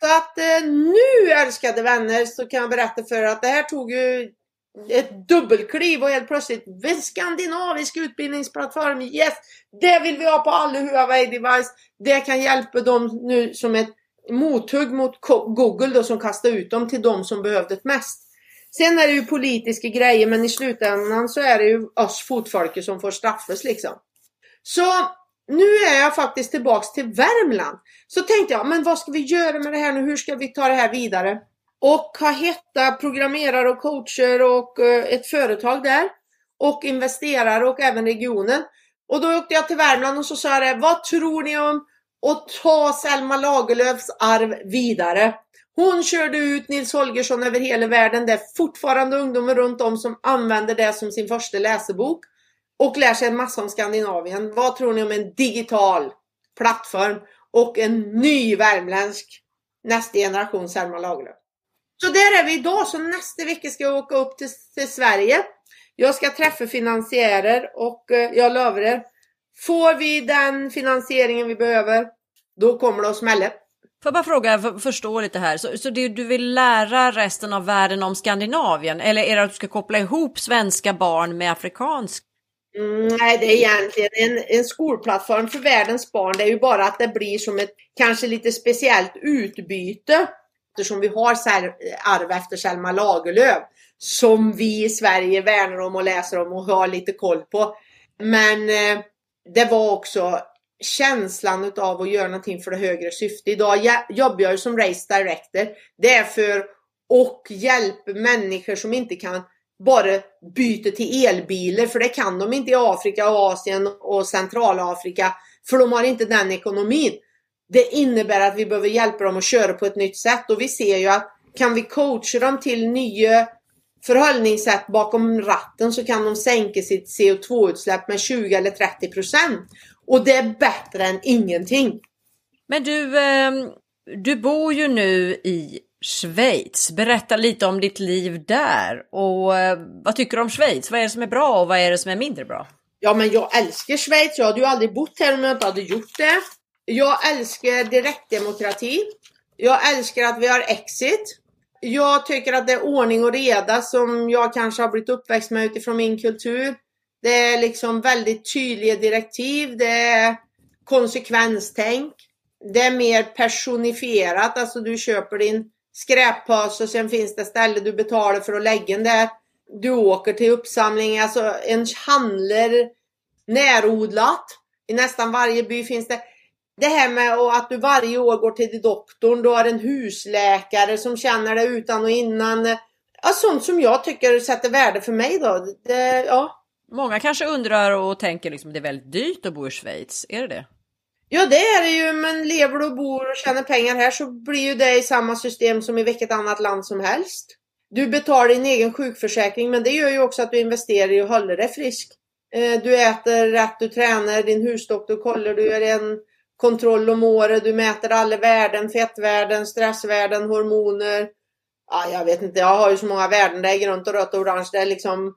Så att eh, nu älskade vänner så kan jag berätta för er att det här tog ju ett dubbelkliv och helt plötsligt en skandinavisk utbildningsplattform. Yes! Det vill vi ha på alla Huawei device. Det kan hjälpa dem nu som ett mothugg mot Google då som kastar ut dem till de som behövde det mest. Sen är det ju politiska grejer men i slutändan så är det ju oss fotfolket som får straffas liksom. Så nu är jag faktiskt tillbaks till Värmland. Så tänkte jag, men vad ska vi göra med det här nu? Hur ska vi ta det här vidare? Och har hittat programmerare och coacher och eh, ett företag där. Och investerare och även regionen. Och då åkte jag till Värmland och så sa jag vad tror ni om att ta Selma Lagerlöfs arv vidare? Hon körde ut Nils Holgersson över hela världen. Det är fortfarande ungdomar runt om som använder det som sin första läsebok. Och lär sig en massa om Skandinavien. Vad tror ni om en digital plattform och en ny värmländsk nästa generation Selma Lagerlöf? Så där är vi idag. Så nästa vecka ska jag åka upp till, till Sverige. Jag ska träffa finansiärer och eh, jag lovar er. Får vi den finansieringen vi behöver, då kommer det att smälla. Får jag bara fråga, för, förstå lite här. Så, så det, du vill lära resten av världen om Skandinavien? Eller är det att du ska koppla ihop svenska barn med afrikansk? Mm, nej, det är egentligen en, en skolplattform för världens barn. Det är ju bara att det blir som ett kanske lite speciellt utbyte eftersom vi har eh, arv efter Selma Lagerlöf som vi i Sverige värnar om och läser om och har lite koll på. Men eh, det var också känslan av att göra någonting för det högre syftet. Idag jobbar jag som race director. Det är för att hjälpa människor som inte kan bara byter till elbilar för det kan de inte i Afrika, och Asien och Centralafrika för de har inte den ekonomin. Det innebär att vi behöver hjälpa dem att köra på ett nytt sätt och vi ser ju att kan vi coacha dem till nya förhållningssätt bakom ratten så kan de sänka sitt CO2-utsläpp med 20 eller 30 procent. Och det är bättre än ingenting. Men du, ehm, du bor ju nu i Schweiz. Berätta lite om ditt liv där och eh, vad tycker du om Schweiz? Vad är det som är bra och vad är det som är mindre bra? Ja, men jag älskar Schweiz. Jag hade ju aldrig bott här om jag inte hade gjort det. Jag älskar direktdemokrati. Jag älskar att vi har exit. Jag tycker att det är ordning och reda som jag kanske har blivit uppväxt med utifrån min kultur. Det är liksom väldigt tydliga direktiv. Det är konsekvenstänk. Det är mer personifierat, alltså du köper din skräppåse och sen finns det ställe du betalar för att lägga den där. Du åker till uppsamling, alltså en handlar närodlat. I nästan varje by finns det det här med att du varje år går till doktorn, du har en husläkare som känner dig utan och innan. Ja, sånt som jag tycker sätter värde för mig då. Det, ja. Många kanske undrar och tänker liksom det är väldigt dyrt att bo i Schweiz. Är det det? Ja det är det ju, men lever du och bor och tjänar pengar här så blir ju det i samma system som i vilket annat land som helst. Du betalar din egen sjukförsäkring men det gör ju också att du investerar i att hålla dig frisk. Eh, du äter rätt, du tränar, din husdoktor kollar, du gör en kontroll om året, du mäter alla värden, fettvärden, stressvärden, hormoner. Ja, jag vet inte, jag har ju så många värden, det är grönt och rött och orange. Det är liksom,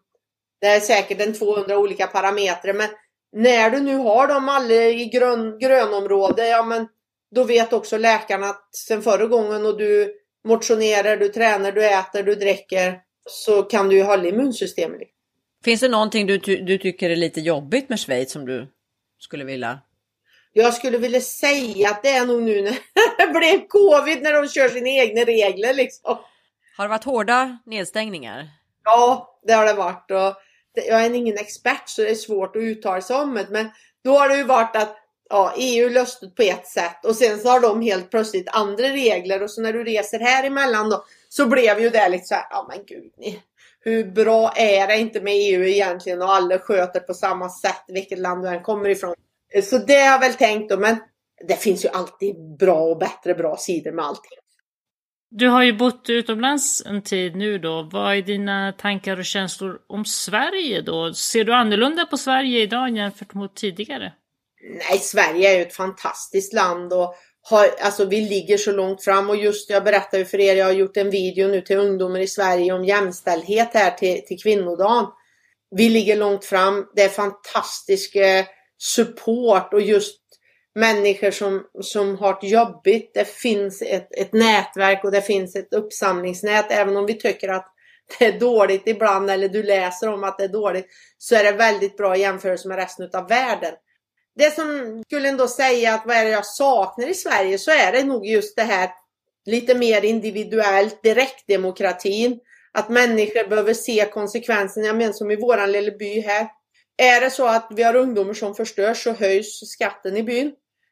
det är säkert en 200 olika parametrar. Men när du nu har dem alla i grön, grönområde, ja men då vet också läkarna att sen förra gången och du motionerar, du tränar, du äter, du dricker så kan du ju hålla immunsystemet. Finns det någonting du, du tycker är lite jobbigt med Schweiz som du skulle vilja jag skulle vilja säga att det är nog nu när det blev covid när de kör sina egna regler liksom. Har det varit hårda nedstängningar? Ja, det har det varit. Och jag är ingen expert så det är svårt att uttala sig om det. Men då har det ju varit att ja, EU löstet på ett sätt och sen så har de helt plötsligt andra regler och så när du reser här emellan då så blev ju det lite så här, ja men gud, ni, hur bra är det inte med EU egentligen och alla sköter på samma sätt vilket land du än kommer ifrån. Så det har jag väl tänkt då, men det finns ju alltid bra och bättre bra sidor med allting. Du har ju bott utomlands en tid nu då. Vad är dina tankar och känslor om Sverige då? Ser du annorlunda på Sverige idag jämfört mot tidigare? Nej, Sverige är ju ett fantastiskt land och har, alltså vi ligger så långt fram och just jag berättade för er, jag har gjort en video nu till ungdomar i Sverige om jämställdhet här till, till kvinnodagen. Vi ligger långt fram. Det är fantastisk eh, support och just människor som, som har det jobbigt. Det finns ett, ett nätverk och det finns ett uppsamlingsnät. Även om vi tycker att det är dåligt ibland eller du läser om att det är dåligt så är det väldigt bra i jämförelse med resten av världen. Det som skulle ändå säga att vad är det jag saknar i Sverige så är det nog just det här lite mer individuellt, direktdemokratin. Att människor behöver se konsekvenserna. Jag menar som i våran lilla by här. Är det så att vi har ungdomar som förstörs så höjs skatten i byn.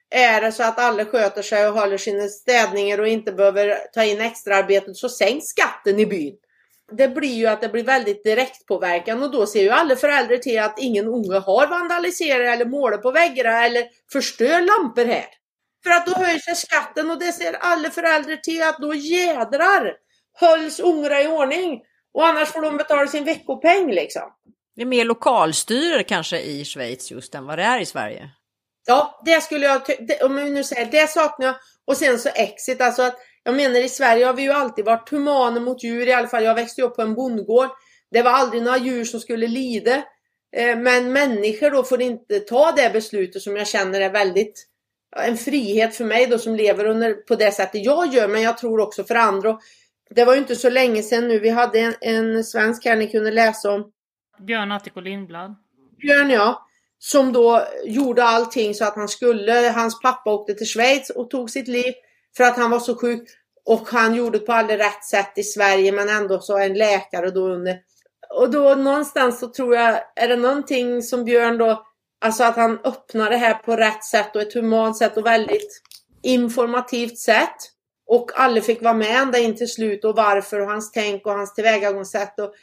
Är det så att alla sköter sig och håller sina städningar och inte behöver ta in extraarbetet så sänks skatten i byn. Det blir ju att det blir väldigt direktpåverkan och då ser ju alla föräldrar till att ingen unge har vandaliserat eller målat på väggarna eller förstör lampor här. För att då höjs skatten och det ser alla föräldrar till att då jädrar hölls ungarna i ordning. Och annars får de betala sin veckopeng liksom. Det är mer lokalstyre kanske i Schweiz just än vad det är i Sverige. Ja, det skulle jag, om jag nu säger, det saknar jag. Och sen så exit, alltså att jag menar i Sverige har vi ju alltid varit humana mot djur, i alla fall jag växte upp på en bondgård. Det var aldrig några djur som skulle lida. Eh, men människor då får inte ta det beslutet som jag känner är väldigt en frihet för mig då som lever under, på det sättet jag gör, men jag tror också för andra. Det var ju inte så länge sedan nu, vi hade en, en svensk här ni kunde läsa om. Björn Attiko Lindblad. Björn ja. Som då gjorde allting så att han skulle, hans pappa åkte till Schweiz och tog sitt liv för att han var så sjuk. Och han gjorde det på alldeles rätt sätt i Sverige men ändå så en läkare då under. Och då någonstans så tror jag, är det någonting som Björn då Alltså att han öppnar det här på rätt sätt och ett humant sätt och väldigt informativt sätt. Och alla fick vara med ända in till slut och varför och hans tänk och hans tillvägagångssätt. Och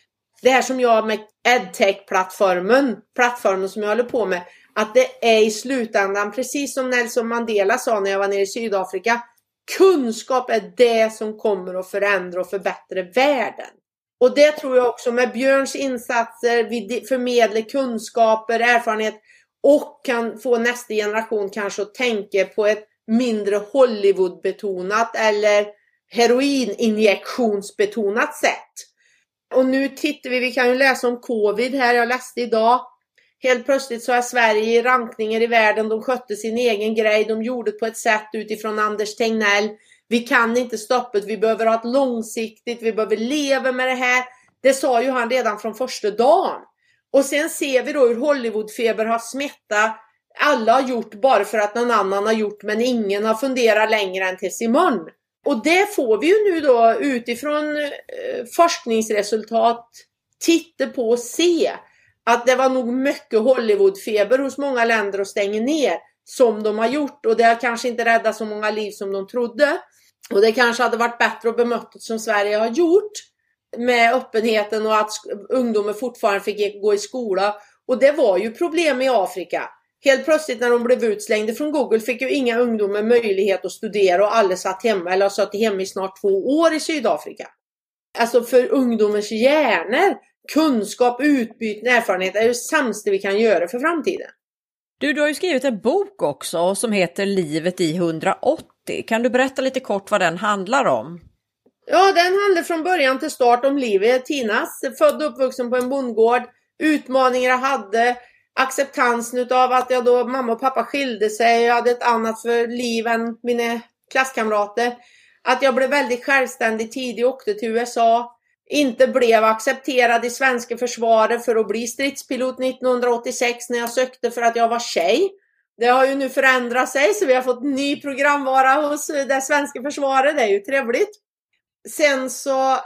det här som jag med edtech-plattformen, plattformen som jag håller på med, att det är i slutändan, precis som Nelson Mandela sa när jag var nere i Sydafrika, kunskap är det som kommer att förändra och förbättra världen. Och det tror jag också med Björns insatser, vi förmedlar kunskaper, erfarenhet och kan få nästa generation kanske att tänka på ett mindre Hollywood-betonat eller heroininjektionsbetonat sätt. Och nu tittar vi, vi kan ju läsa om covid här, jag läste idag. Helt plötsligt så är Sverige i rankningar i världen, de skötte sin egen grej, de gjorde det på ett sätt utifrån Anders Tegnell. Vi kan inte stoppa det, vi behöver ha ett långsiktigt, vi behöver leva med det här. Det sa ju han redan från första dagen. Och sen ser vi då hur Hollywoodfeber har smittat. Alla har gjort bara för att någon annan har gjort men ingen har funderat längre än tills imorgon. Och det får vi ju nu då utifrån eh, forskningsresultat titta på och se att det var nog mycket Hollywoodfeber hos många länder att stänga ner som de har gjort och det har kanske inte räddat så många liv som de trodde. Och det kanske hade varit bättre att bemöta som Sverige har gjort med öppenheten och att ungdomar fortfarande fick gå i skola. Och det var ju problem i Afrika. Helt plötsligt när de blev utslängda från Google fick ju inga ungdomar möjlighet att studera och alla satt hemma eller har suttit hemma i snart två år i Sydafrika. Alltså för ungdomens hjärnor, kunskap, utbyte, erfarenhet är det sämsta vi kan göra för framtiden. Du, du har ju skrivit en bok också som heter Livet i 180. Kan du berätta lite kort vad den handlar om? Ja, den handlar från början till start om livet. Tinas, född och uppvuxen på en bondgård, utmaningar jag hade, acceptansen utav att jag då, mamma och pappa skilde sig, jag hade ett annat för liv än mina klasskamrater. Att jag blev väldigt självständig tidigt åkte till USA. Inte blev accepterad i svenska försvaret för att bli stridspilot 1986 när jag sökte för att jag var tjej. Det har ju nu förändrat sig så vi har fått ny programvara hos det svenska försvaret. Det är ju trevligt. Sen så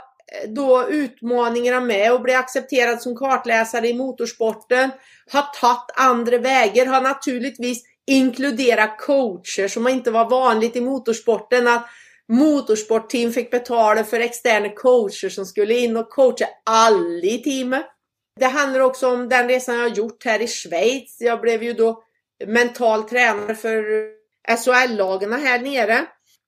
då utmaningarna med att bli accepterad som kartläsare i motorsporten, har tagit andra vägar, har naturligtvis inkluderat coacher som inte var vanligt i motorsporten. Att motorsportteam fick betala för externa coacher som skulle in och coacha alla i teamet. Det handlar också om den resan jag har gjort här i Schweiz. Jag blev ju då mental tränare för SHL-lagen här nere.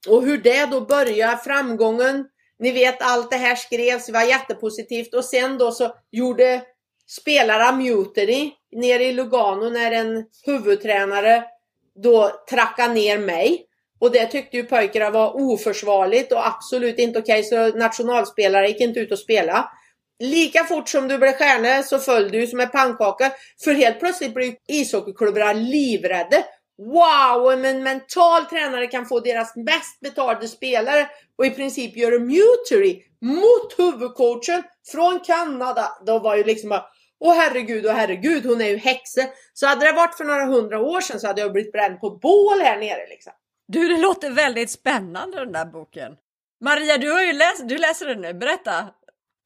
Och hur det då började, framgången ni vet allt det här skrevs, det var jättepositivt och sen då så gjorde spelare mutiny nere i Lugano när en huvudtränare då trackade ner mig. Och det tyckte ju pojkarna var oförsvarligt och absolut inte okej okay, så nationalspelare gick inte ut och spela. Lika fort som du blev stjärna så föll du som en pannkaka. För helt plötsligt blev ishockeyklubbarna livrädda wow, om en mental tränare kan få deras bäst betalda spelare och i princip göra mutary mot huvudcoachen från Kanada. Då var ju liksom bara, åh herregud, åh herregud, hon är ju häxa. Så hade det varit för några hundra år sedan så hade jag blivit bränd på bål här nere liksom. Du, det låter väldigt spännande den där boken. Maria, du har ju läst, du läser den nu. Berätta.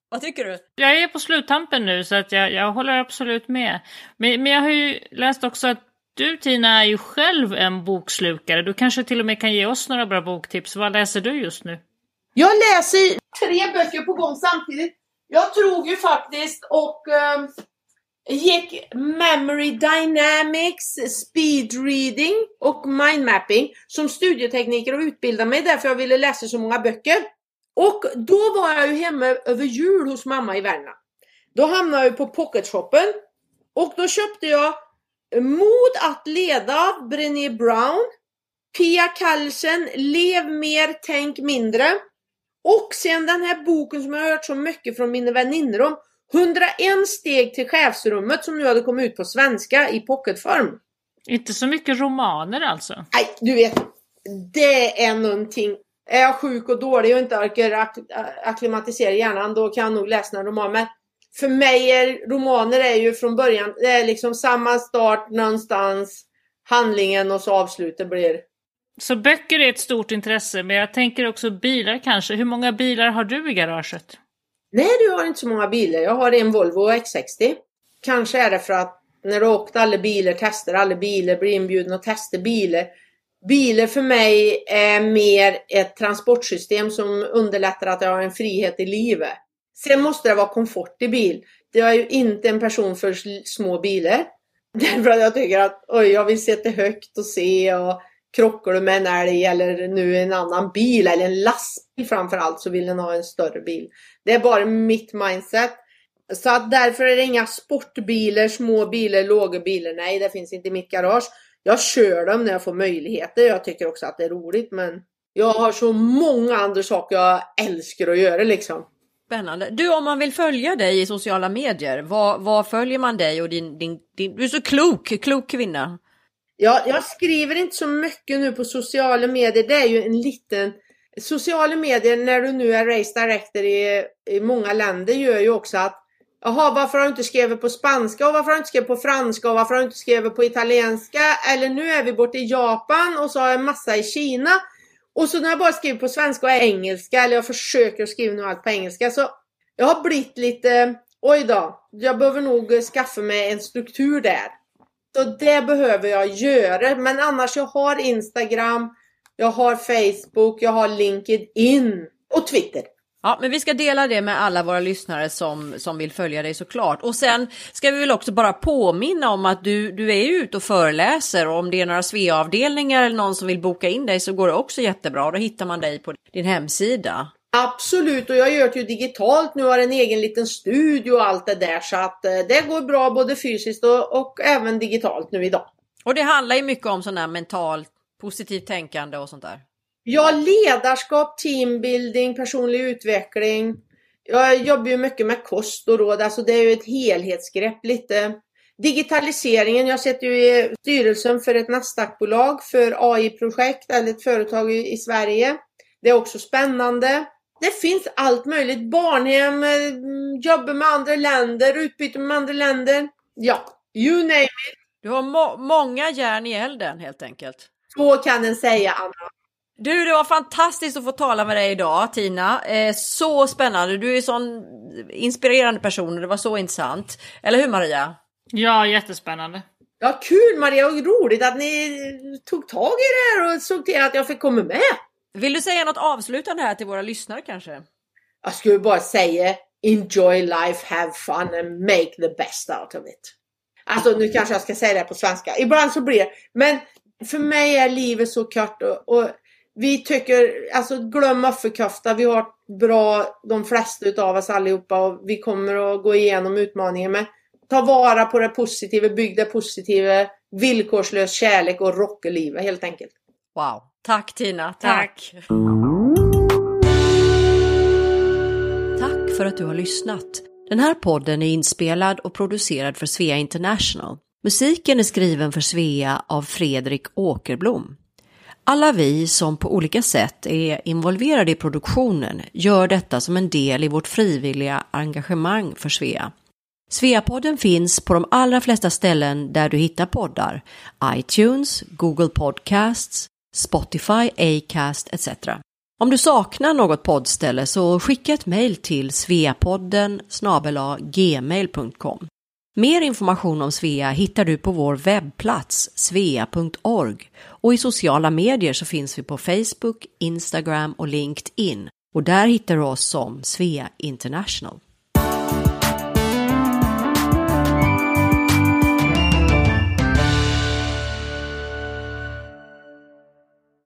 Vad tycker du? Jag är på sluttampen nu så att jag, jag håller absolut med. Men, men jag har ju läst också att du Tina är ju själv en bokslukare. Du kanske till och med kan ge oss några bra boktips. Vad läser du just nu? Jag läser tre böcker på gång samtidigt. Jag tror ju faktiskt och um, gick Memory Dynamics, Speed Reading och Mind Mapping som studietekniker och utbildade mig därför jag ville läsa så många böcker. Och då var jag ju hemma över jul hos mamma i Värmland. Då hamnade jag på Pocketshoppen och då köpte jag Mod att leda Brené Brown, Pia Kallsen, Lev mer, tänk mindre. Och sen den här boken som jag har hört så mycket från mina väninnor om, 101 steg till chefsrummet som nu hade kommit ut på svenska i pocketform. Inte så mycket romaner alltså? Nej, du vet, det är någonting. Är jag sjuk och dålig och inte orkar ak akklimatisera hjärnan, då kan jag nog läsa en roman. För mig är romaner är ju från början, det är liksom samma start någonstans, handlingen och så avslutet blir. Så böcker är ett stort intresse, men jag tänker också bilar kanske. Hur många bilar har du i garaget? Nej, du har inte så många bilar. Jag har en Volvo X60. Kanske är det för att när du åkt alla bilar, testar alla bilar, blir inbjuden att testa bilar. Bilar för mig är mer ett transportsystem som underlättar att jag har en frihet i livet. Sen måste det vara komfort i bil. Jag är ju inte en person för små bilar. Därför att jag tycker att oj, jag vill sitta högt och se och krockar du med en älg eller nu en annan bil eller en lastbil framförallt så vill den ha en större bil. Det är bara mitt mindset. Så att därför är det inga sportbilar, små bilar, låga bilar. Nej, det finns inte i mitt garage. Jag kör dem när jag får möjligheter. Jag tycker också att det är roligt men jag har så många andra saker jag älskar att göra liksom. Spännande. Du, om man vill följa dig i sociala medier, vad, följer man dig och din, din, din, Du är så klok, klok kvinna. Ja, jag skriver inte så mycket nu på sociala medier. Det är ju en liten... Sociala medier, när du nu är race director i, i många länder, gör ju också att Jaha, varför har du inte skrivit på spanska och varför har du inte skrivit på franska och varför har du inte skrivit på italienska? Eller nu är vi borta i Japan och så har jag en massa i Kina. Och så när jag bara skriver på svenska och engelska, eller jag försöker skriva nu allt på engelska, så jag har blivit lite, oj då, jag behöver nog skaffa mig en struktur där. Så det behöver jag göra, men annars jag har Instagram, jag har Facebook, jag har LinkedIn och Twitter. Ja, men vi ska dela det med alla våra lyssnare som, som vill följa dig såklart. Och sen ska vi väl också bara påminna om att du, du är ute och föreläser och om det är några Svea-avdelningar eller någon som vill boka in dig så går det också jättebra. Då hittar man dig på din hemsida. Absolut, och jag gör det ju digitalt nu, har en egen liten studio och allt det där så att eh, det går bra både fysiskt och, och även digitalt nu idag. Och det handlar ju mycket om sån här mentalt positivt tänkande och sånt där. Ja, ledarskap, teambuilding, personlig utveckling. Jag jobbar ju mycket med kost och råd, alltså det är ju ett helhetsgrepp lite. Digitaliseringen, jag sitter ju i styrelsen för ett Nasdaq-bolag för AI-projekt, eller ett företag i Sverige. Det är också spännande. Det finns allt möjligt. Barnhem, eh, jobba med andra länder, utbyte med andra länder. Ja, you name it. Du har må många järn i elden helt enkelt. Så kan en säga, Anna. Du, det var fantastiskt att få tala med dig idag Tina. Eh, så spännande. Du är en sån inspirerande person och det var så intressant. Eller hur Maria? Ja, jättespännande. Ja, kul Maria och roligt att ni tog tag i det här och såg till att jag fick komma med. Vill du säga något avslutande här till våra lyssnare kanske? Jag skulle bara säga Enjoy life, have fun and make the best out of it. Alltså nu kanske jag ska säga det på svenska. Ibland så blir det. Men för mig är livet så kort och, och vi tycker, alltså glöm offerkofta. Vi har bra, de flesta utav oss allihopa och vi kommer att gå igenom utmaningen med ta vara på det positiva, bygg det positiva, villkorslös kärlek och rocka livet helt enkelt. Wow, tack Tina, tack. tack. Tack för att du har lyssnat. Den här podden är inspelad och producerad för Svea International. Musiken är skriven för Svea av Fredrik Åkerblom. Alla vi som på olika sätt är involverade i produktionen gör detta som en del i vårt frivilliga engagemang för Svea. Sveapodden finns på de allra flesta ställen där du hittar poddar. iTunes, Google Podcasts, Spotify, Acast etc. Om du saknar något poddställe så skicka ett mejl till sveapodden gmail.com. Mer information om Svea hittar du på vår webbplats svea.org och i sociala medier så finns vi på Facebook, Instagram och LinkedIn och där hittar du oss som Svea International.